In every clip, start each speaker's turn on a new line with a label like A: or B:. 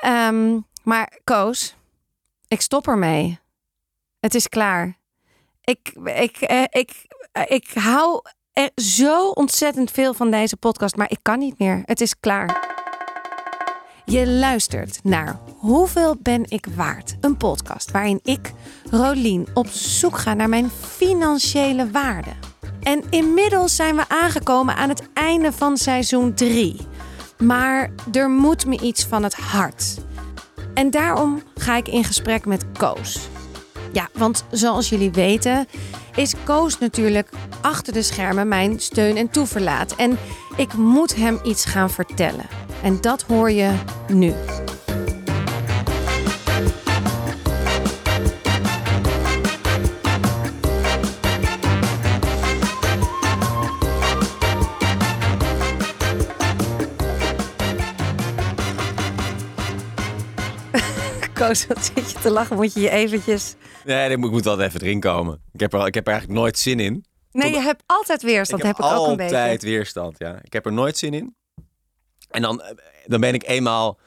A: Ehm, maar Koos, ik stop ermee. Het is klaar. Ik, ik, eh, ik, eh, ik hou er zo ontzettend veel van deze podcast, maar ik kan niet meer. Het is klaar. Je luistert naar Hoeveel ben ik waard? Een podcast waarin ik, Rolien, op zoek ga naar mijn financiële waarde. En inmiddels zijn we aangekomen aan het einde van seizoen 3. Maar er moet me iets van het hart. En daarom ga ik in gesprek met Koos. Ja, want zoals jullie weten is Koos natuurlijk achter de schermen mijn steun en toeverlaat. En ik moet hem iets gaan vertellen. En dat hoor je nu. Koos, wat zit je te lachen? Moet je je eventjes...
B: Nee, ik moet, wel even erin komen. Ik heb, er, ik heb er eigenlijk nooit zin in.
A: Nee, je hebt altijd weerstand.
B: ik heb,
A: heb ik ook een beetje.
B: altijd weerstand, ja. Ik heb er nooit zin in. En dan, eh, dan ben ik eenmaal...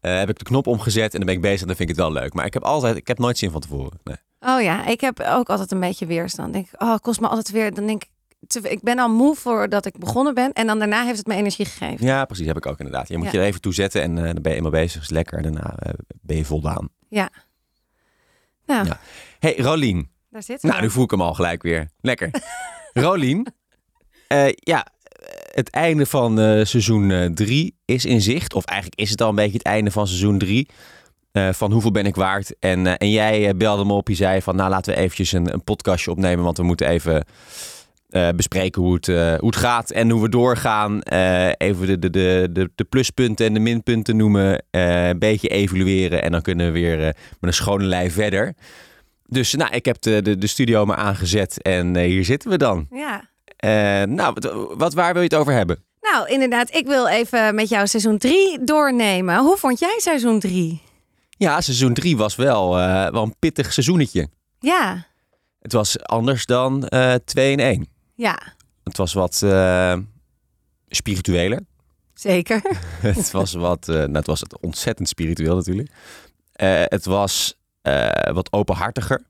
B: eh, heb ik de knop omgezet en dan ben ik bezig en dan vind ik het wel leuk. Maar ik heb altijd, ik heb nooit zin van tevoren. Nee.
A: Oh ja, ik heb ook altijd een beetje weerstand. Denk ik, oh, het kost me altijd weer. Dan denk ik, te- ik ben al moe voordat ik begonnen ben. En dan daarna heeft het me energie gegeven.
B: Ja, precies, heb ik ook inderdaad. Je moet
A: Ja.
B: je er even toe zetten en eh, dan ben je eenmaal bezig. is lekker. En daarna eh, ben je voldaan.
A: Ja. Nou,
B: Ja. hey, Rolien.
A: daar zit.
B: Nou, nu voel ik hem al gelijk weer. Lekker. Rolien. eh, ja, het einde van seizoen 3 is in zicht. Of eigenlijk is het al een beetje het einde van seizoen 3. van hoeveel ben ik waard? En, en jij belde me op. Je zei van, nou laten we eventjes een, een podcastje opnemen. Want we moeten even eh, bespreken hoe het, eh, hoe het gaat en hoe we doorgaan. Eh, even de, de, de, de, de pluspunten en de minpunten noemen. een beetje evalueren. En dan kunnen we weer met een schone lei verder. Dus nou, ik heb de, de, de studio maar aangezet en hier zitten we dan.
A: Ja.
B: Nou, wat, wat, waar wil je het over hebben?
A: Nou, inderdaad, ik wil even met jou seizoen 3 doornemen. Hoe vond jij seizoen 3?
B: Ja, seizoen 3 was wel, wel een pittig seizoenetje.
A: Ja.
B: Het was anders dan eh 2 in 1.
A: Ja,
B: Het was wat eh, spiritueler.
A: zeker.
B: het was wat, eh, nou, het was ontzettend spiritueel natuurlijk. Eh, het was wat openhartiger,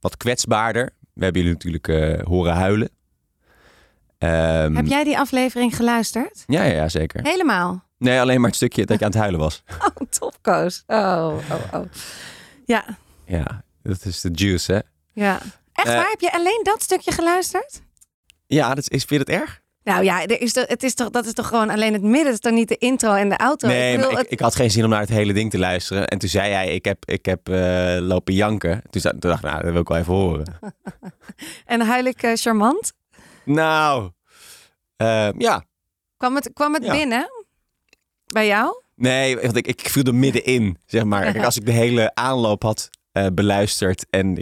B: wat kwetsbaarder. We hebben jullie natuurlijk horen huilen. Ehm,
A: Heb jij die aflevering geluisterd?
B: Ja, ja, ja, zeker.
A: Helemaal.
B: Nee, alleen maar het stukje dat je aan het huilen was.
A: Oh, topkoos. Oh, oh, oh. Ja,
B: Ja, dat is de juice, hè?
A: ja. Echt waar? Heb je alleen dat stukje geluisterd?
B: Ja, dat is, vind je het erg?
A: Nou ja, er is toch, het is toch, dat is toch gewoon alleen het midden. Het is toch niet de intro en de outro?
B: nee,
A: ik
B: maar ik,
A: het-
B: ik had geen zin om naar het hele ding te luisteren. En toen zei hij, ik heb, ik heb eh, lopen janken. Toen, dacht ik, nou, dat wil ik wel even horen.
A: En huil ik eh, charmant?
B: nou, eh, ja.
A: Kwam het, kwam het
B: Ja.
A: binnen? Bij jou?
B: Nee, want ik, ik viel er middenin, zeg maar. Kijk, als ik de hele aanloop had eh, beluisterd en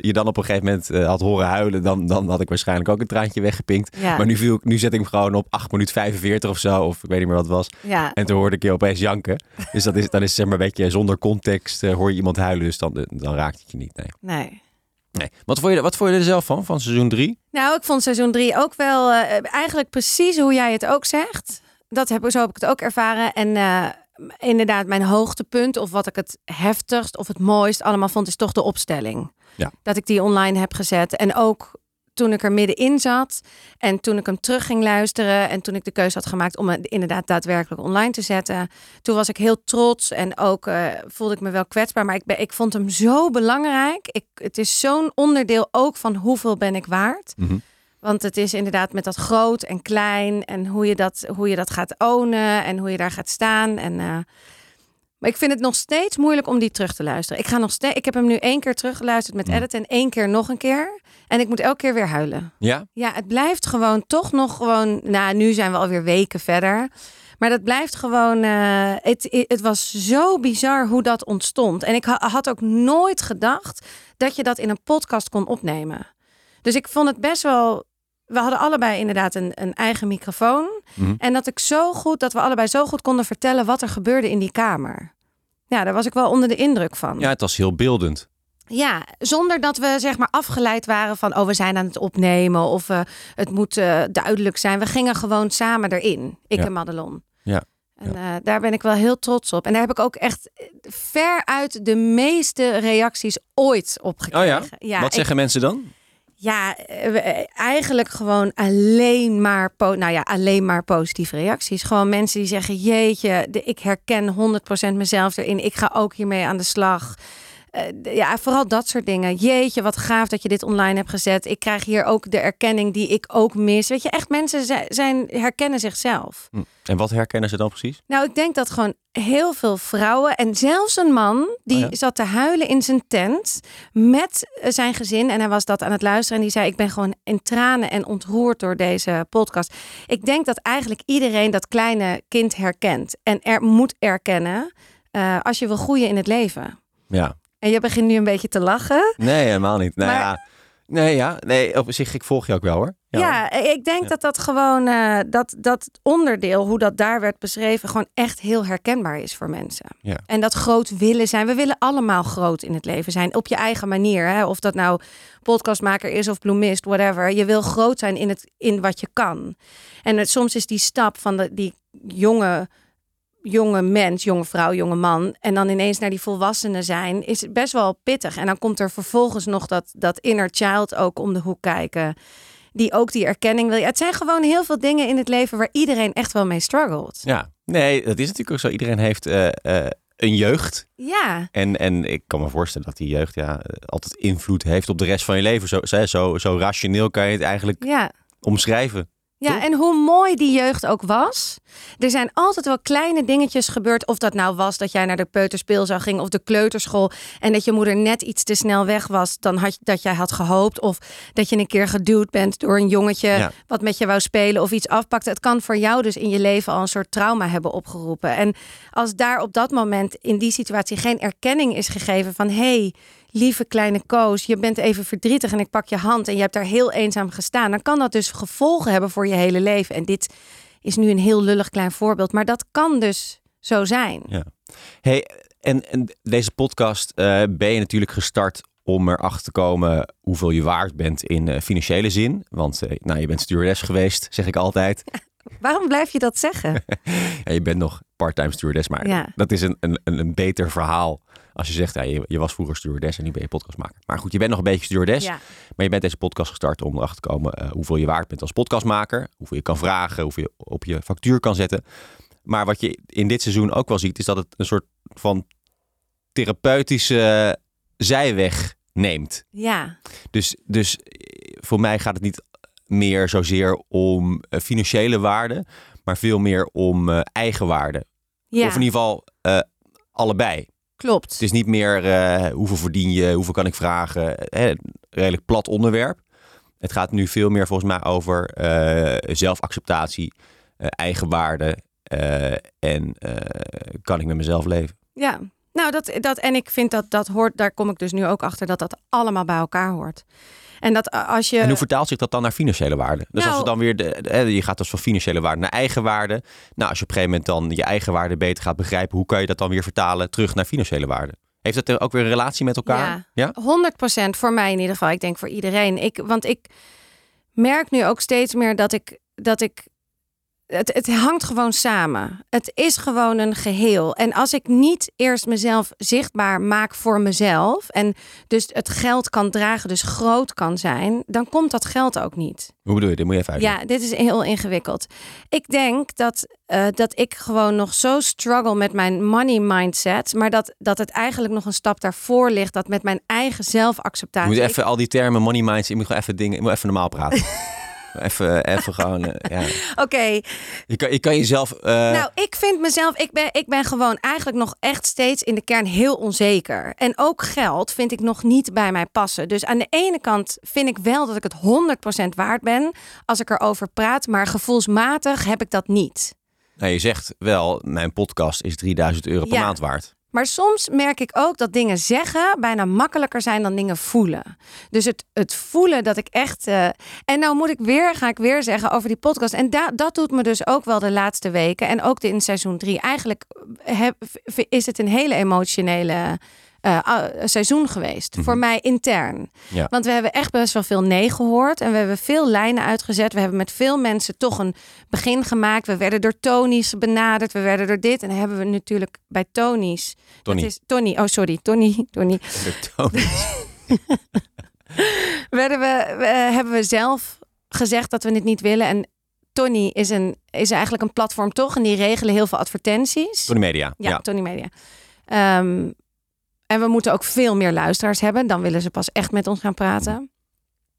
B: je, dan op een gegeven moment eh, had horen huilen, dan, dan had ik waarschijnlijk ook een traantje weggepinkt.
A: Ja.
B: Maar nu, viel, ik- nu zet ik hem gewoon op 8 minuten 45 of zo, of ik weet niet meer wat het was.
A: Ja.
B: En toen hoorde ik je opeens janken. Dus dat is, dan is zeg maar een beetje zonder context eh, hoor je iemand huilen, dus dan, dan raakt het je niet. Nee.
A: Nee.
B: nee. Wat, vond je, wat vond je er zelf van, van seizoen 3?
A: Nou, ik vond seizoen 3 ook wel eigenlijk precies hoe jij het ook zegt. Dat heb, zo heb ik het ook ervaren. En inderdaad, mijn hoogtepunt, of wat ik het heftigst of het mooist allemaal vond, is toch de opstelling.
B: Ja.
A: Dat ik die online heb gezet. En ook toen ik er middenin zat en toen ik hem terug ging luisteren en toen ik de keuze had gemaakt om het inderdaad daadwerkelijk online te zetten, toen was ik heel trots en ook eh, voelde ik me wel kwetsbaar, maar ik, ben, ik vond hem zo belangrijk. Ik, het is zo'n onderdeel ook van hoeveel ben ik waard. Want het is inderdaad met dat groot en klein en hoe je dat, hoe je dat gaat ownen en hoe je daar gaat staan. En, eh, maar ik vind het nog steeds moeilijk om die terug te luisteren. Ik, ga nog steeds, ik heb hem nu één keer teruggeluisterd met edit en één keer nog een keer. En ik moet elke keer weer huilen.
B: Ja?
A: Ja, het blijft gewoon toch nog gewoon. Nou, nu zijn we alweer weken verder. Maar dat blijft gewoon. eh, het, het was zo bizar hoe dat ontstond. En ik ha- had ook nooit gedacht dat je dat in een podcast kon opnemen. Dus ik vond het best wel. We hadden allebei inderdaad een, een eigen microfoon.
B: Mhm.
A: En dat ik zo goed, dat we allebei zo goed konden vertellen wat er gebeurde in die kamer. Ja, daar was ik wel onder de indruk van.
B: Ja, het was heel beeldend.
A: Ja, zonder dat we zeg maar afgeleid waren van oh we zijn aan het opnemen of eh, het moet eh, duidelijk zijn. We gingen gewoon samen erin, ik
B: Ja.
A: en Madelon.
B: Ja.
A: En eh, daar ben ik wel heel trots op. En daar heb ik ook echt veruit de meeste reacties ooit op gekregen.
B: Oh ja? Wat zeggen mensen dan?
A: Ja, eh, eigenlijk gewoon alleen maar, nou ja, alleen maar positieve reacties. Gewoon mensen die zeggen: Jeetje, ik herken 100% mezelf erin. Ik ga ook hiermee aan de slag. Uh, ja, vooral dat soort dingen. Jeetje, wat gaaf dat je dit online hebt gezet. Ik krijg hier ook de erkenning die ik ook mis. Weet je, echt mensen zijn, herkennen zichzelf. Hm.
B: En wat herkennen ze dan precies?
A: Nou, ik denk dat gewoon heel veel vrouwen en zelfs een man die oh zat te huilen in zijn tent met eh, zijn gezin en hij was dat aan het luisteren en die zei: "Ik ben gewoon in tranen en ontroerd door deze podcast." Ik denk dat eigenlijk iedereen dat kleine kind herkent en er moet erkennen uh, als je wil groeien in het leven.
B: Ja.
A: En je begint nu een beetje te lachen.
B: Nee, helemaal niet. Nou ja, nee, ja, nee, op zich, ik volg je ook wel hoor.
A: Ja, ik denk dat dat gewoon, uh, dat, dat onderdeel, hoe dat daar werd beschreven, gewoon echt heel herkenbaar is voor mensen.
B: Ja.
A: En dat groot willen zijn. We willen allemaal groot in het leven zijn, op je eigen manier. Hè? Of dat nou podcastmaker is of bloemist, whatever. Je wil groot zijn in, het, in wat je kan. En het, soms is die stap van de, die jonge jonge mens, jonge vrouw, jonge man. En dan ineens naar die volwassenen zijn, is het best wel pittig. En dan komt er vervolgens nog dat, dat inner child ook om de hoek kijken. Die ook die erkenning wil. Ja, het zijn gewoon heel veel dingen in het leven waar iedereen echt wel mee struggelt.
B: Ja, nee, dat is natuurlijk ook zo. Iedereen heeft uh, uh, een jeugd.
A: Ja.
B: En, en ik kan me voorstellen dat die jeugd ja, altijd invloed heeft op de rest van je leven. Zo, zo, zo rationeel kan je het eigenlijk
A: ja.
B: omschrijven.
A: Ja, en hoe mooi die jeugd ook was. Er zijn altijd wel kleine dingetjes gebeurd. Of dat nou was dat jij naar de peuterspeelzaal ging of de kleuterschool. En dat je moeder net iets te snel weg was dan had, dat jij had gehoopt. Of dat je een keer geduwd bent door een jongetje wat met je wou spelen of iets afpakte. Het kan voor jou dus in je leven al een soort trauma hebben opgeroepen. En als daar op dat moment in die situatie geen erkenning is gegeven van hé. Hey, lieve kleine Koos, je bent even verdrietig en ik pak je hand en je hebt daar heel eenzaam gestaan, dan kan dat dus gevolgen hebben voor je hele leven. En dit is nu een heel lullig klein voorbeeld, maar dat kan dus zo zijn.
B: Ja. Hey, en, en deze podcast uh, ben je natuurlijk gestart om erachter te komen hoeveel je waard bent in uh, financiële zin. Want uh, nou, je bent stewardess geweest, zeg ik altijd.
A: Waarom blijf je dat zeggen?
B: ja, je bent nog part-time stewardess, maar ja. dat is een, een, een beter verhaal als je zegt, ja, je, je, was vroeger stewardess en nu ben je podcastmaker. Maar goed, je bent nog een beetje stewardess. Ja. Maar je bent deze podcast gestart om erachter te komen uh, hoeveel je waard bent als podcastmaker. Hoeveel je kan vragen, hoeveel je op je factuur kan zetten. Maar wat je in dit seizoen ook wel ziet, is dat het een soort van therapeutische zijweg neemt.
A: Ja.
B: Dus, dus voor mij gaat het niet meer zozeer om uh, financiële waarde, maar veel meer om uh, eigen waarde. Ja. Of in ieder geval uh, allebei.
A: Klopt.
B: Het is niet meer uh, hoeveel verdien je, hoeveel kan ik vragen. Hè, redelijk plat onderwerp. Het gaat nu veel meer volgens mij over zelfacceptatie, uh, eigenwaarde en kan ik met mezelf leven.
A: Ja, nou dat, dat en ik vind dat dat hoort, daar kom ik dus nu ook achter dat dat allemaal bij elkaar hoort. En, dat als je...
B: en hoe vertaalt zich dat dan naar financiële waarde? Dus als we nou- dan weer, de, je gaat dus van financiële waarde naar eigen waarde. Nou, als je op een gegeven moment dan je eigen waarde beter gaat begrijpen, hoe kan je dat dan weer vertalen terug naar financiële waarde? Heeft dat ook weer een relatie met elkaar?
A: Ja, ja? 100% voor mij in ieder geval. Ik denk voor iedereen. Ik, want ik merk nu ook steeds meer dat ik, dat ik het, het hangt gewoon samen. Het is gewoon een geheel. En als ik niet eerst mezelf zichtbaar maak voor mezelf. En dus het geld kan dragen, dus groot kan zijn. Dan komt dat geld ook niet.
B: Hoe bedoel je? Dit moet je even
A: uitleggen. Ja, dit is heel ingewikkeld. Ik denk dat, uh, dat ik gewoon nog zo struggle met mijn money mindset. Maar dat, dat het eigenlijk nog een stap daarvoor ligt. Dat met mijn eigen zelfacceptatie.
B: Je moet even al die termen money mindset. Je moet gewoon even dingen. Je moet even normaal praten. Even, even gewoon. Uh, ja.
A: Oké.
B: Je, kan, je kan jezelf. Uh...
A: Nou, ik vind mezelf. Ik ben, ik ben gewoon eigenlijk nog echt steeds in de kern heel onzeker. En ook geld vind ik nog niet bij mij passen. Dus aan de ene kant vind ik wel dat ik het 100% waard ben als ik erover praat. Maar gevoelsmatig heb ik dat niet.
B: Nou, je zegt wel, mijn podcast is 3000 euro per maand waard.
A: Maar soms merk ik ook dat dingen zeggen bijna makkelijker zijn dan dingen voelen. Dus het, het voelen dat ik echt. Uh... En nou moet ik weer, ga ik weer zeggen over die podcast. En da dat doet me dus ook wel de laatste weken. En ook in seizoen drie. Eigenlijk heb, is het een hele emotionele eh, ah, seizoen geweest.
B: Mhm.
A: Voor mij intern.
B: Ja.
A: Want we hebben echt best wel veel nee gehoord. En we hebben veel lijnen uitgezet. We hebben met veel mensen toch een begin gemaakt. We werden door Tony's benaderd. We werden door dit. En dan hebben we natuurlijk bij Tony's.
B: Tony.
A: Dat is Tony. Oh, sorry. Tony. Tony.
B: De Tony.
A: werden we, we- hebben we zelf gezegd dat we dit niet willen. En Tony is, een, is eigenlijk een platform toch? En die regelen heel veel advertenties.
B: Tony Media.
A: Ja,
B: Ja.
A: Tony Media. Ehm, en we moeten ook veel meer luisteraars hebben. Dan willen ze pas echt met ons gaan praten.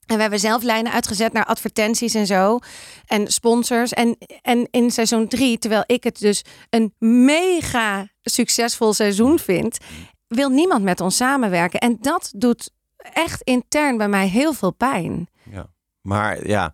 A: En we hebben zelf lijnen uitgezet naar advertenties en zo. En sponsors. En, en in seizoen drie, terwijl ik het dus een mega succesvol seizoen vind, wil niemand met ons samenwerken. En dat doet echt intern bij mij heel veel pijn.
B: Maar ja,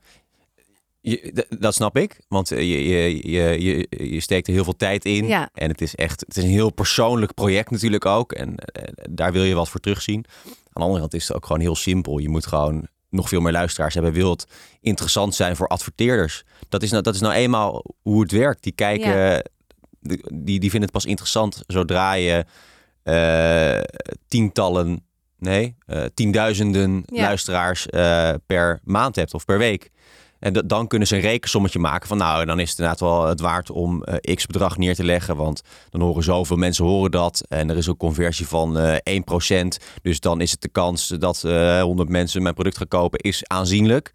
B: je, dat snap ik. Want eh, je, je, je, je, je steekt er heel veel tijd in.
A: Ja.
B: En het is echt het is een heel persoonlijk project natuurlijk ook. En eh, daar wil je wat voor terugzien. Aan de andere kant is het ook gewoon heel simpel. Je moet gewoon nog veel meer luisteraars hebben. Wil het interessant zijn voor adverteerders? Dat is nou, dat is nou eenmaal hoe het werkt. Die kijken,
A: Ja.
B: die, die vinden het pas interessant zodra je eh, tientallen, nee, tienduizenden
A: Ja.
B: luisteraars per maand hebt of per week. En dat- dan kunnen ze een rekensommetje maken van nou, dan is het inderdaad wel het waard om eh, x bedrag neer te leggen. Want dan horen zoveel mensen horen dat. En er is een conversie van eh 1%. Dus dan is het de kans dat eh 100 mensen mijn product gaan kopen is aanzienlijk.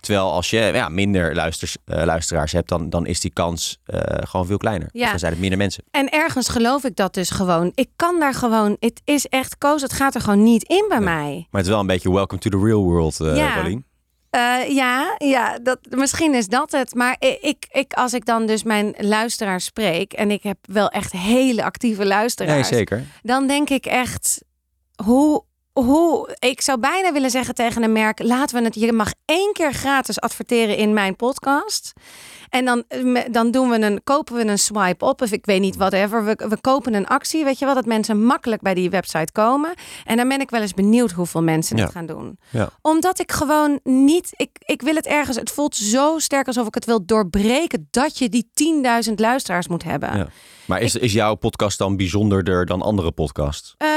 B: Terwijl als je ja, minder luisters, luisteraars hebt, dan, dan is die kans gewoon veel kleiner.
A: Ja.
B: Dus dan zijn het minder mensen.
A: En ergens geloof ik dat dus gewoon. Ik kan daar gewoon. Het is echt koos. Het gaat er gewoon niet in bij
B: Nee.
A: mij.
B: Maar het is wel een beetje welcome to the real world,
A: Ja.
B: Rolien.
A: Eh, ja, ja dat, misschien is dat het. Maar ik, ik, als ik dan dus mijn luisteraars spreek. en ik heb wel echt hele actieve
B: Nee,
A: luisteraars.
B: zeker.
A: dan denk ik echt. Hoe. Hoe, ik zou bijna willen zeggen tegen een merk: laten we het. Je mag één keer gratis adverteren in mijn podcast. En dan, eh, dan doen we een, kopen we een swipe op. Of ik weet niet, whatever. We, we kopen een actie. Weet je wel, dat mensen makkelijk bij die website komen. En dan ben ik wel eens benieuwd hoeveel mensen
B: Ja.
A: het gaan doen.
B: Ja.
A: Omdat ik gewoon niet. Ik, ik wil het ergens. Het voelt zo sterk alsof ik het wil doorbreken. Dat je die 10.000 luisteraars moet hebben.
B: Ja. Maar is, is jouw podcast dan bijzonderder dan andere podcasts?
A: Eh,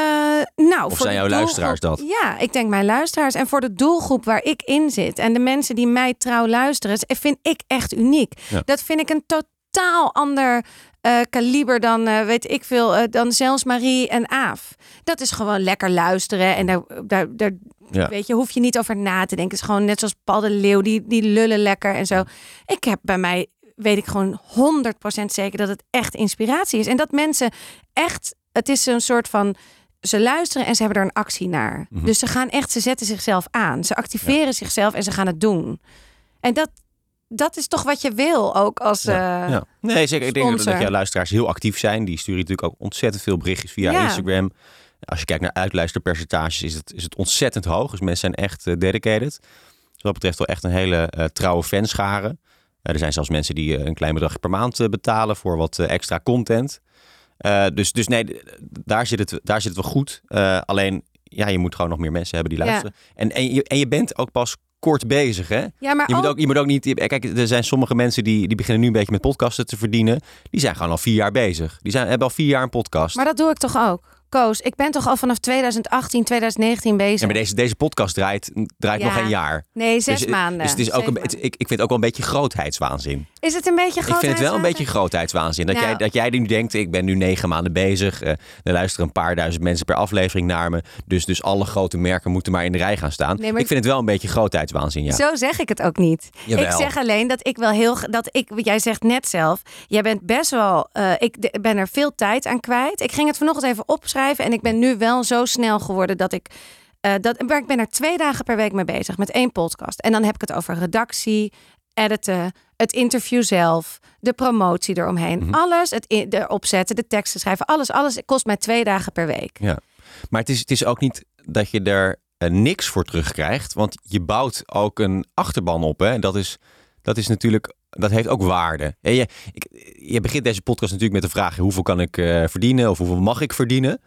A: nou,
B: Of
A: voor
B: zijn jouw luisteraars dat?
A: Ja, ik denk mijn luisteraars. En voor de doelgroep waar ik in zit en de mensen die mij trouw luisteren, is- vind ik echt uniek.
B: Ja.
A: Dat vind ik een totaal ander eh, kaliber dan, eh, weet ik veel, eh, dan zelfs Marie en Aaf. Dat is gewoon lekker luisteren en daar, daar, daar
B: Ja.
A: weet je, hoef je niet over na te denken. Het is gewoon net zoals Paul de Leeuw, die, die lullen lekker en zo. Ik heb bij mij, weet ik gewoon 100% zeker dat het echt inspiratie is. En dat mensen echt, het is een soort van, ze luisteren en ze hebben er een actie naar.
B: Mhm.
A: Dus ze gaan echt, ze zetten zichzelf aan. Ze activeren zichzelf en ze gaan het doen. En dat, dat is toch wat je wil ook als...
B: Ja,
A: eh,
B: ja. Nee, zeker. Ik denk dat, jouw luisteraars heel actief zijn. Die sturen natuurlijk ook ontzettend veel berichtjes via. Instagram. Als je kijkt naar uitluisterpercentages, is het, is het ontzettend hoog. Dus mensen zijn echt eh, dedicated. Dus wat betreft wel echt een hele eh, trouwe fanschare. Eh, er zijn zelfs mensen die een klein bedrag per maand betalen voor wat extra content. Eh, dus, dus nee, daar zit het, daar zit het wel goed. Eh, alleen, ja, je moet gewoon nog meer mensen hebben die
A: Ja.
B: luisteren. En, en, je, en je bent ook pas kort bezig, hè?
A: ja, maar
B: Je moet,
A: ook-
B: ook, je moet ook niet. Kijk, er zijn sommige mensen die, die beginnen nu een beetje met podcasten te verdienen. Die zijn gewoon al vier jaar bezig. Die zijn, hebben al vier jaar een podcast.
A: Maar dat doe ik toch ook? Koos, ik ben toch al vanaf 2018, 2019 bezig?
B: Ja, maar deze, deze podcast draait, draait
A: Ja.
B: nog een jaar.
A: Nee, zes
B: dus,
A: maanden.
B: Dus het is ook een, ik, ik vind het ook wel een beetje grootheidswaanzin.
A: Is het een beetje
B: Ik vind het wel een beetje grootheidswaanzin. Dat,
A: Nou.
B: jij, dat jij nu denkt, ik ben nu negen maanden bezig. eh, er luisteren een paar duizend mensen per aflevering naar me. Dus, dus alle grote merken moeten maar in de rij gaan staan.
A: Nee, maar-
B: Ik vind het wel een beetje grootheidswaanzin, ja.
A: Zo zeg ik het ook niet.
B: Jawel.
A: Ik zeg alleen dat ik wel heel. Dat ik, jij zegt net zelf, jij bent best wel. eh, ik de- ben er veel tijd aan kwijt. Ik ging het vanochtend even opschrijven en ik ben nu wel zo snel geworden dat ik. eh, dat, maar ik ben er twee dagen per week mee bezig met één podcast. En dan heb ik het over redactie, editen, het interview zelf, de promotie eromheen.
B: Mhm.
A: Alles, het in- erop zetten, de teksten schrijven, alles, alles kost mij twee dagen per week.
B: Maar het is, het is ook niet dat je er eh, niks voor terugkrijgt. Want je bouwt ook een achterban op. Hè? En dat is, dat is natuurlijk. Dat heeft ook waarde. En je, ik, je begint deze podcast natuurlijk met de vraag: hoeveel kan ik eh, verdienen of hoeveel mag ik verdienen?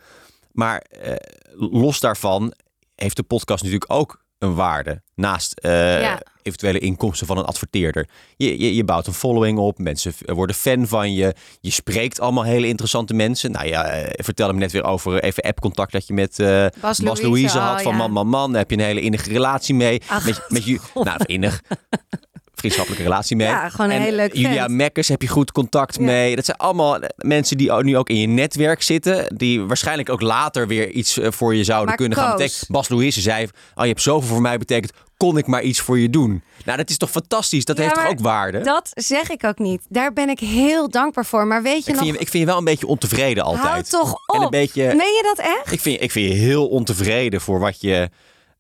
B: Maar eh, los daarvan heeft de podcast natuurlijk ook een waarde. Naast eh,
A: Ja.
B: eventuele inkomsten van een adverteerder. Je, je, je bouwt een following op. Mensen worden fan van je. Je spreekt allemaal hele interessante mensen. Nou ja, vertelde me net weer over even appcontact dat je met eh,
A: Bas,
B: Bas Louise had
A: oh,
B: van
A: ja.
B: Man Man Man. Daar heb je een hele innige relatie mee.
A: Ach,
B: met, met je, nou, innig. Vriendschappelijke relatie mee.
A: Ja, gewoon een
B: En
A: hele leuke
B: Julia
A: vent.
B: Mekkers heb je goed contact
A: Ja.
B: mee. Dat zijn allemaal mensen die nu ook in je netwerk zitten. Die waarschijnlijk ook later weer iets eh, voor je zouden
A: Maar
B: kunnen gaan betekenen. Bas Louise zei, oh, je hebt zoveel voor mij betekend. Kon ik maar iets voor je doen? Nou, dat is toch fantastisch? Dat
A: Ja,
B: heeft toch ook waarde?
A: Dat zeg ik ook niet. Daar ben ik heel dankbaar voor. Maar weet je
B: ik,
A: nog...
B: vind je, ik vind je wel een beetje ontevreden altijd.
A: Hou toch op.
B: En een beetje,
A: Meen je dat echt?
B: ik, vind, ik vind je heel ontevreden voor wat je,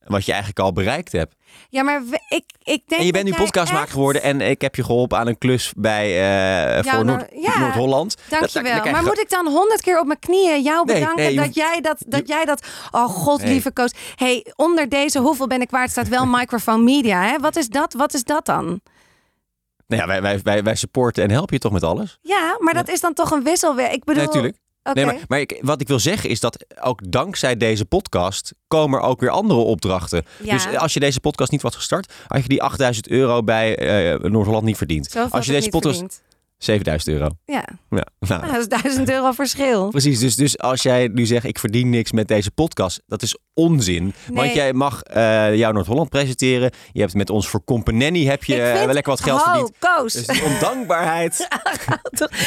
B: wat je eigenlijk al bereikt hebt.
A: Ja, maar we- ik, ik denk
B: En je bent nu podcastmaker
A: echt-
B: geworden en ik heb je geholpen aan een klus bij eh, voor Noord-
A: ja.
B: Noord-Holland.
A: Dankjewel. maar moet ik dan honderd keer op mijn knieën jou bedanken
B: nee,
A: dat, jij dat, dat jij dat... Oh god,
B: Nee.
A: lieve Koos. hey, onder deze hoeveel ben ik waard staat wel Microphone Media. Hè? Wat is dat? Wat is dat dan?
B: Nou ja, wij, wij, wij, wij supporten en helpen je toch met alles?
A: Ja, maar dat is dan toch een wisselwerk. Ik bedoel...
B: Nee, maar maar ik, wat ik wil zeggen is dat ook dankzij deze podcast komen er ook weer andere opdrachten.
A: Ja.
B: Dus als je deze podcast niet was gestart, had je die 8000 euro bij eh, Noord-Holland niet verdiend.
A: Zoveel
B: als je deze podcast...
A: verdiend.
B: 7000 euro.
A: Ja,
B: Ja, nou,
A: Nou, dat is duizend euro verschil.
B: Precies, dus, dus als jij nu zegt ik verdien niks met deze podcast, dat is onzin. Want jij mag eh jouw Noord-Holland presenteren. Je hebt met ons voor Companelli heb je eh, wel lekker wat geld
A: Ho,
B: verdiend.
A: Koos.
B: Dus die ondankbaarheid.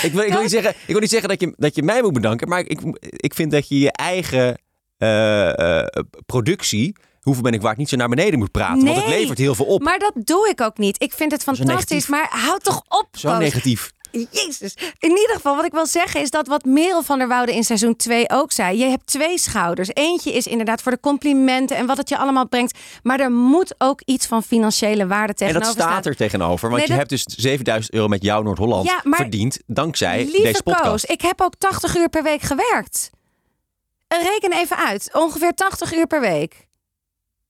B: Ik, wil, ik, wil niet zeggen, ik wil niet zeggen dat je, dat je mij moet bedanken, maar ik, ik vind dat je je eigen eh, productie, hoeveel ben ik waard, niet zo naar beneden moet praten. Want het levert heel veel op.
A: Maar dat doe ik ook niet. Ik vind het fantastisch. Maar houd toch op,
B: Zo
A: Koos.
B: negatief.
A: Jezus. In ieder geval, wat ik wil zeggen is dat wat Merel van der Woude in seizoen 2 ook zei. Je hebt twee schouders. Eentje is inderdaad voor de complimenten en wat het je allemaal brengt. Maar er moet ook iets van financiële waarde
B: En
A: tegenover
B: dat staat
A: staan.
B: er tegenover. Want
A: Nee,
B: je
A: dat-
B: hebt dus 7000 euro met jouw Noord-Holland
A: Ja,
B: verdiend dankzij deze podcast.
A: Koos, ik heb ook 80 uur per week gewerkt. Reken even uit. Ongeveer 80 uur per week.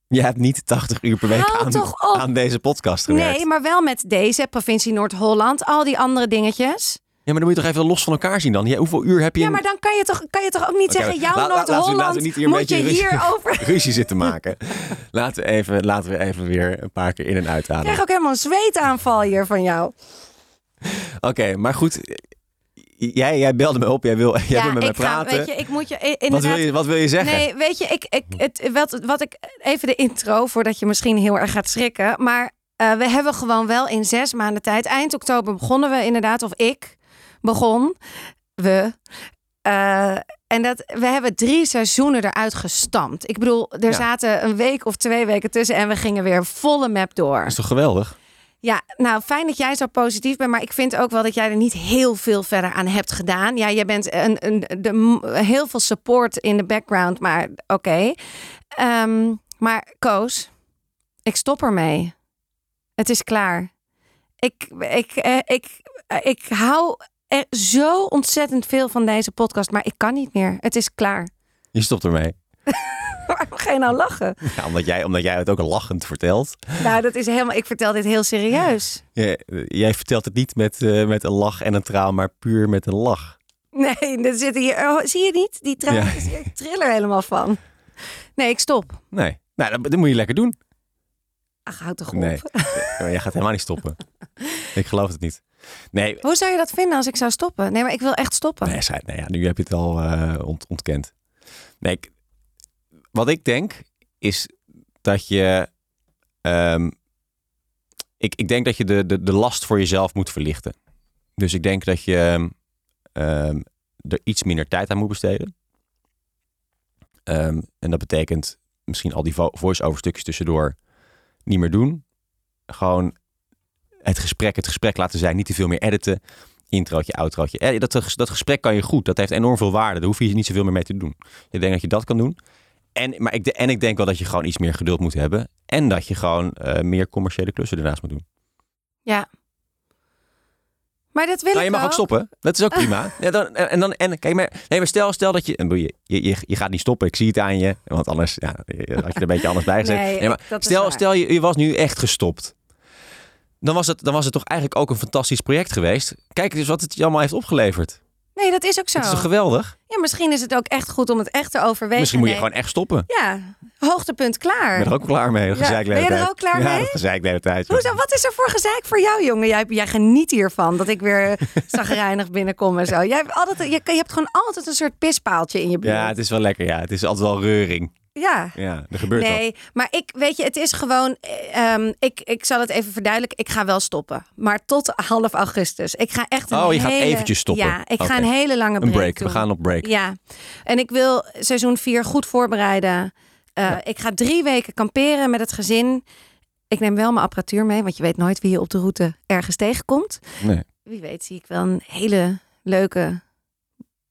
B: Je hebt niet 80 uur per week aan, aan deze podcast gewerkt.
A: Nee, maar wel met deze, provincie Noord-Holland. Al die andere dingetjes.
B: Ja, maar dan moet je toch even los van elkaar zien dan. Ja, hoeveel uur heb je...
A: Ja,
B: in-
A: maar dan kan je toch, kan je toch ook niet zeggen... jouw Noord-Holland moet je
B: ruzie-
A: hierover...
B: ruzie zitten maken. laten, we even, laten we even weer een paar keer in en
A: Ik
B: uitademen.
A: krijg ook helemaal een zweetaanval hier van jou.
B: Oké, maar goed. Jij, jij belde me op. Jij wil, jij wil met me
A: ga,
B: praten.
A: weet je, ik moet je
B: wat, wil je, wat wil je zeggen?
A: Nee, weet je, ik, ik, het, wat, wat ik... Even de intro, voordat je misschien heel erg gaat schrikken. Maar eh, we hebben gewoon wel in zes maanden tijd... Eind oktober begonnen we inderdaad, of ik begon. We. Eh, en dat, we hebben drie seizoenen eruit gestampt. Ik bedoel, er
B: Ja.
A: zaten een week of twee weken tussen... en we gingen weer volle map door.
B: Dat is toch geweldig?
A: Ja, nou fijn dat jij zo positief bent, maar ik vind ook wel dat jij er niet heel veel verder aan hebt gedaan. Ja, jij bent een, een, de, heel veel support in de background, maar oké. Ehm, maar Koos, ik stop ermee. Het is klaar. Ik, ik, eh, ik, eh, ik hou er zo ontzettend veel van deze podcast, maar ik kan niet meer. Het is klaar.
B: Je stopt ermee.
A: Waarom ga je nou lachen?
B: Ja, omdat, jij, omdat jij het ook lachend vertelt.
A: Nou, dat is helemaal. Ik vertel dit heel serieus.
B: Jij, jij vertelt het niet met, eh, met een lach en een traal, maar puur met een lach.
A: Nee, er zitten hier. Oh, zie je niet? Die traan
B: Ja.
A: is hier. Ik trill er helemaal van. Nee, ik stop.
B: Nee. Nou, dat, dat moet je lekker doen.
A: Ach, houd toch op.
B: Nee. Maar jij gaat helemaal niet stoppen. Ik geloof het niet. Nee,
A: Hoe zou je dat vinden als ik zou stoppen? Nee, maar ik wil echt stoppen.
B: Nee, schijt, nou ja, nu heb je het al eh, ont- ontkend. Nee, ik- wat ik denk is dat je. ehm, ik, ik denk dat je de, de, de last voor jezelf moet verlichten. Dus ik denk dat je ehm, er iets minder tijd aan moet besteden. Ehm, en dat betekent misschien al die vo- voice-over stukjes tussendoor niet meer doen. Gewoon het gesprek, het gesprek laten zijn, niet te veel meer editen introotje, outrootje. Eh, Dat, dat gesprek kan je goed. Dat heeft enorm veel waarde. Daar hoef je niet zoveel meer mee te doen. Ik denk dat je dat kan doen. En, maar ik, en ik denk wel dat je gewoon iets meer geduld moet hebben. En dat je gewoon eh, meer commerciële klussen ernaast moet doen.
A: Ja. Maar dat wil
B: Nou, je mag ook stoppen. Dat is ook prima. Ja, dan, en, dan, en, kijk, maar, nee, maar stel, stel dat je, en je, je, je, gaat niet stoppen. Ik zie het aan je. Want anders ja, had je er een beetje anders bij gezet.
A: Nee,
B: maar stel, stel je, je was nu echt gestopt. Dan was, het, dan was het toch eigenlijk ook een fantastisch project geweest. Kijk eens wat het je allemaal heeft opgeleverd.
A: Nee, dat is ook zo.
B: Het is toch geweldig?
A: Ja, misschien is het ook echt goed om het echt te overwegen.
B: Misschien moet je
A: Nee.
B: gewoon echt stoppen.
A: Ja, hoogtepunt klaar.
B: Ik ben er ook klaar mee. Dat
A: Ja, ben je er ook klaar
B: Ja,
A: mee?
B: dat gezeik de hele tijd.
A: Hoezo, wat is er voor gezeik voor jou, jongen? Jij, jij geniet hiervan, dat ik weer zagrijnig binnenkom en zo. Jij hebt, altijd, je, je hebt gewoon altijd een soort pispaaltje in je buurt.
B: Ja, het is wel lekker. Ja, het is altijd wel reuring.
A: Ja.
B: Ja, er gebeurt wat.
A: Nee, maar ik weet je, het is gewoon. eh, ehm, ik, ik zal het even verduidelijken. Ik ga wel stoppen, maar tot half augustus. Ik ga echt. Een
B: Oh, je gaat eventjes stoppen.
A: Ja, ik ga een hele lange break.
B: Een break. We gaan op break.
A: Ja, en ik wil seizoen 4 goed voorbereiden. Eh, Ik ga drie weken kamperen met het gezin. Ik neem wel mijn apparatuur mee, want je weet nooit wie je op de route ergens tegenkomt.
B: Nee.
A: Wie weet zie ik wel een hele leuke.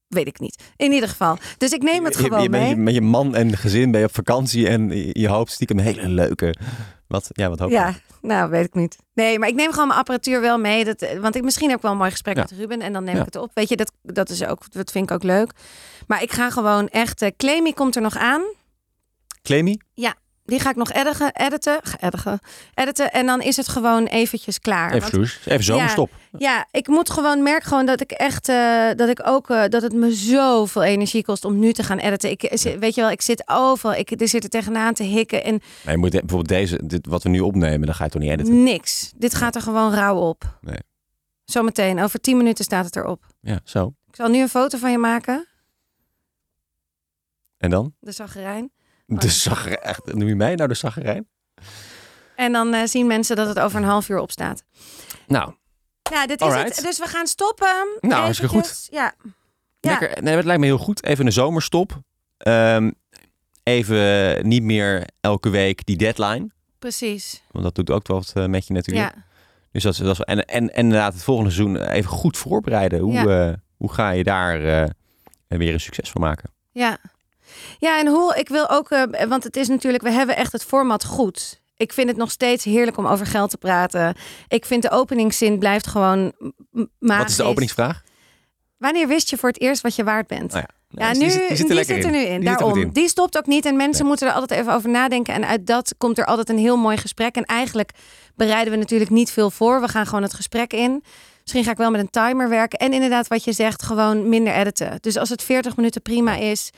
A: Weet ik niet. In ieder geval. Dus ik neem het
B: je-
A: gewoon
B: je,
A: mee.
B: je, met je man en gezin ben je op vakantie en je, hoopt stiekem een hele leuke. Wat, ja, wat hoop je?
A: Ja, nou weet ik niet. Nee, maar ik neem gewoon mijn apparatuur wel mee. Dat, eh, want ik, misschien heb ik wel een mooi gesprek
B: Ja.
A: met Ruben en dan neem
B: Ja.
A: ik het op. Weet je, dat, dat, is ook, dat vind ik ook leuk. Maar ik ga gewoon echt... Clemie komt er nog aan.
B: Clemie?
A: Die ga ik nog editen, editen, editen, editen. En dan is het gewoon eventjes klaar.
B: Even
A: Want-
B: sloes. Even zomerstop.
A: ja, ik moet gewoon merk gewoon dat ik echt eh, dat ik ook eh, dat het me zoveel energie kost om nu te gaan editen. Ik eh, weet je wel, ik zit overal, ik er zit er tegenaan te hikken en
B: Maar je moet bijvoorbeeld deze, dit, wat we nu opnemen, dan ga je toch niet editen?
A: niks. Dit gaat er gewoon rauw op.
B: Nee.
A: Zometeen, over 10 minuten staat het erop.
B: Ja, zo.
A: Ik zal nu een foto van je maken.
B: En dan?
A: De zaggerijn.
B: De zaggerijn. Echt, noem je mij nou de zaggerijn?
A: En dan eh, zien mensen dat het over een half uur opstaat.
B: Nou,
A: Ja, dit is
B: Alright.
A: het. Dus we gaan stoppen.
B: Nou, hartstikke goed.
A: Ja. Ja.
B: lekker. Nee, het lijkt me heel goed. Even een zomerstop. Ehm, even niet meer elke week die deadline.
A: Precies.
B: Want dat doet ook wel wat eh, met je natuurlijk.
A: Ja.
B: Dus dat is, dat is en, en, en inderdaad het volgende seizoen even goed voorbereiden. Hoe,
A: Ja.
B: eh, hoe ga je daar weer een succes van maken?
A: Ja. Ja, en hoe ik wil ook, eh, want het is natuurlijk, we hebben echt het format goed. Ik vind het nog steeds heerlijk om over geld te praten. Ik vind de openingszin blijft gewoon magisch.
B: Wat is de openingsvraag?
A: Wanneer wist je voor het eerst wat je waard bent?
B: Nou ja,
A: Ja,
B: dus
A: nu,
B: die, zit- die zit er
A: zit er nu in.
B: Die
A: Daarom.
B: in.
A: Die stopt ook niet. En mensen
B: Nee.
A: moeten er altijd even over nadenken. En uit dat komt er altijd een heel mooi gesprek. En eigenlijk bereiden we natuurlijk niet veel voor. We gaan gewoon het gesprek in. Misschien ga ik wel met een timer werken. En inderdaad, wat je zegt, gewoon minder editen. Dus als het 40 minuten prima is,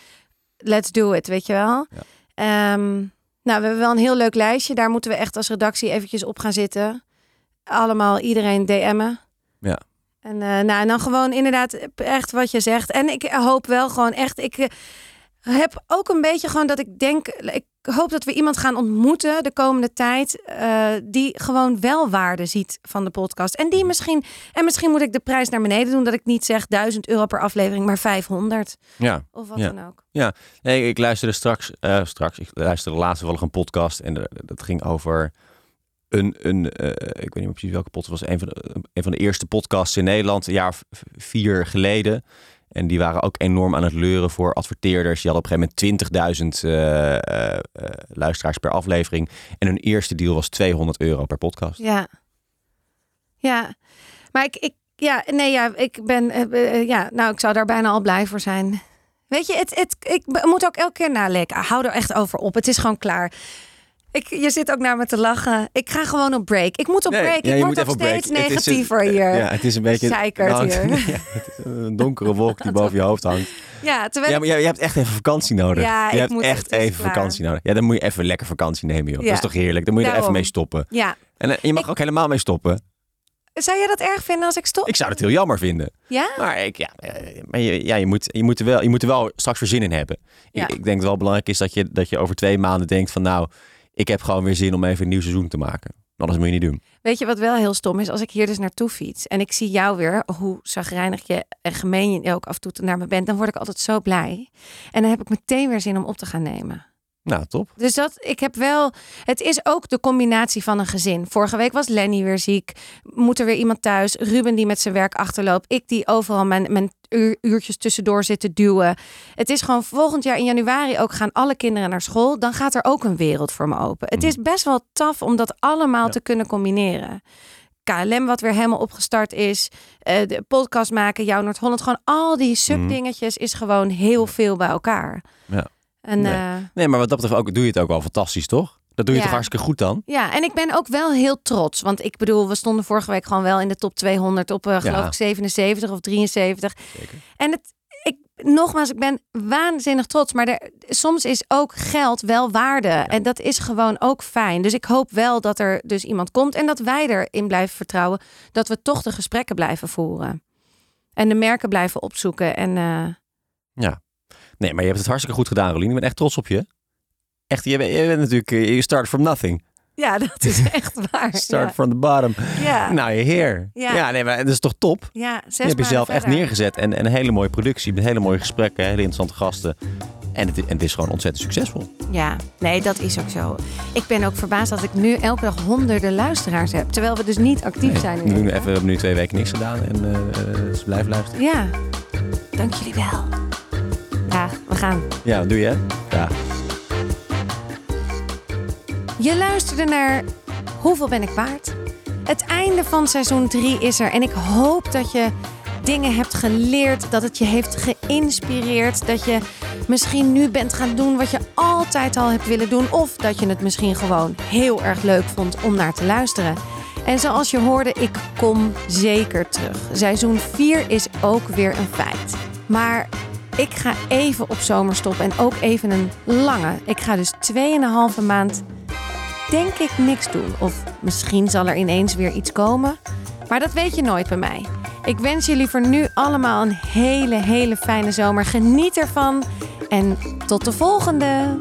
A: let's do it, weet je wel.
B: Ja.
A: Ehm, nou, we hebben wel een heel leuk lijstje. Daar moeten we echt als redactie eventjes op gaan zitten. Allemaal iedereen DM'en.
B: Ja.
A: En, eh, nou, en dan gewoon inderdaad echt wat je zegt. En ik hoop wel gewoon echt. Ik eh, heb ook een beetje gewoon dat ik denk. Ik hoop dat we iemand gaan ontmoeten de komende tijd. eh, die gewoon wel waarde ziet van de podcast. En die misschien. En misschien moet ik de prijs naar beneden doen. Dat ik niet zeg 1000 euro per aflevering, maar 500.
B: Ja.
A: Of wat
B: Ja.
A: dan ook.
B: Nee, ik luisterde straks, eh, straks, ik luisterde laatst wel een podcast en dat ging over een, een eh, ik weet niet meer precies welke podcast was, een van, de, een van de eerste podcasts in Nederland, een jaar of vier geleden. En die waren ook enorm aan het leuren voor adverteerders. Die hadden op een gegeven moment 20.000 eh, eh, eh, luisteraars per aflevering. En hun eerste deal was 200 euro per podcast.
A: Ja. Ja. Maar ik. ik ja, nee, ja, ik ben. ja, nou, ik zou daar bijna al blij voor zijn. Weet je, het, het, ik moet ook elke keer nalekken. Hou er echt over op. Het is gewoon klaar. Ik, je zit ook naar me te lachen. Ik ga gewoon op break. Ik moet op
B: Nee,
A: break.
B: ja,
A: ik word
B: break.
A: steeds
B: Het is een-
A: negatiever hier.
B: Ja, het is een beetje
A: Zeikert
B: nou,
A: hier.
B: ja, een donkere wolk die boven je hoofd hangt.
A: Ja, terwijl
B: Ja, maar jij, jij hebt echt even vakantie nodig.
A: Ja,
B: je
A: ik
B: hebt
A: moet-
B: echt even
A: klaar.
B: vakantie nodig. Ja, dan moet je even lekker vakantie nemen, joh.
A: Ja.
B: Dat is toch heerlijk? Dan moet je er even mee stoppen.
A: ja.
B: En eh, je mag
A: Ik-
B: ook helemaal mee stoppen.
A: Zou jij dat erg vinden als ik stop?
B: Ik zou het heel jammer vinden.
A: Ja?
B: Maar, ik, ja, eh, maar je, ja, je, moet, je, moet er wel, je moet er wel straks weer zin in hebben.
A: Ja.
B: Ik, ik denk dat het wel belangrijk is dat je, dat je over twee maanden denkt van... nou, ik heb gewoon weer zin om even een nieuw seizoen te maken. Anders moet je niet doen.
A: Weet je wat wel heel stom is? Als ik hier dus naartoe fiets en ik zie jou weer, hoe zagrijnig je en gemeen je ook af en toe naar me bent, dan word ik altijd zo blij. En dan heb ik meteen weer zin om op te gaan nemen.
B: Nou, top.
A: Dus dat, ik heb wel. Het is ook de combinatie van een gezin. Vorige week was Lenny weer ziek. Moet er weer iemand thuis? Ruben die met zijn werk achterloopt. Ik die overal mijn, mijn uur- uurtjes tussendoor zit te duwen. Het is gewoon volgend jaar in januari ook gaan alle kinderen naar school. Dan gaat er ook een wereld voor me open. Het is best wel taf om dat allemaal
B: Ja.
A: te kunnen combineren. KLM wat weer helemaal opgestart is. eh, de podcast maken, Jouw Noord-Holland. Gewoon al die subdingetjes is gewoon heel veel bij elkaar.
B: Ja.
A: En
B: Nee.
A: eh,
B: Nee, maar wat dat betreft ook, doe je het ook wel fantastisch, toch? Dat doe je
A: Ja.
B: toch hartstikke goed dan?
A: Ja, en ik ben ook wel heel trots. Want ik bedoel, we stonden vorige week gewoon wel in de top 200 op, eh, geloof
B: Ja.
A: ik, 77 of 73.
B: Zeker.
A: En het, ik, nogmaals, ik ben waanzinnig trots. Maar er, soms is ook geld wel waarde. En dat is gewoon ook fijn. Dus ik hoop wel dat er dus iemand komt. En dat wij erin blijven vertrouwen. Dat we toch de gesprekken blijven voeren. En de merken blijven opzoeken. En eh,
B: Nee, maar je hebt het hartstikke goed gedaan, Rolien. Ik ben echt trots op je. Echt, je bent, je bent natuurlijk, eh, you start from nothing.
A: ja, dat is echt waar.
B: Start from the bottom.
A: ja.
B: Nou, je heer.
A: Ja.
B: Ja. nee, maar dat is toch top?
A: ja, zes
B: je hebt jezelf echt
A: verder.
B: neergezet. En, en een hele mooie productie. Met hele mooie gesprekken, hele interessante gasten. En het, en het is gewoon ontzettend succesvol.
A: Ja, nee, dat is ook zo. Ik ben ook verbaasd dat ik nu elke dag honderden luisteraars heb. Terwijl we dus niet actief zijn.
B: We,
A: in
B: doen
A: dit,
B: even, we hebben nu twee weken niks gedaan. En ze blijven luisteren.
A: Ja, dank jullie wel. Ja, gaan.
B: Doe je? Ja.
A: Je luisterde naar Hoeveel ben ik waard? Het einde van seizoen 3 is er. En ik hoop dat je dingen hebt geleerd. Dat het je heeft geïnspireerd. Dat je misschien nu bent gaan doen wat je altijd al hebt willen doen. Of dat je het misschien gewoon heel erg leuk vond om naar te luisteren. En zoals je hoorde, ik kom zeker terug. Seizoen 4 is ook weer een feit. Maar ik ga even op zomerstop en ook even een lange. Ik ga dus 2,5 maand denk ik niks doen. Of misschien zal er ineens weer iets komen. Maar dat weet je nooit bij mij. Ik wens jullie voor nu allemaal een hele, hele fijne zomer. Geniet ervan. En tot de volgende!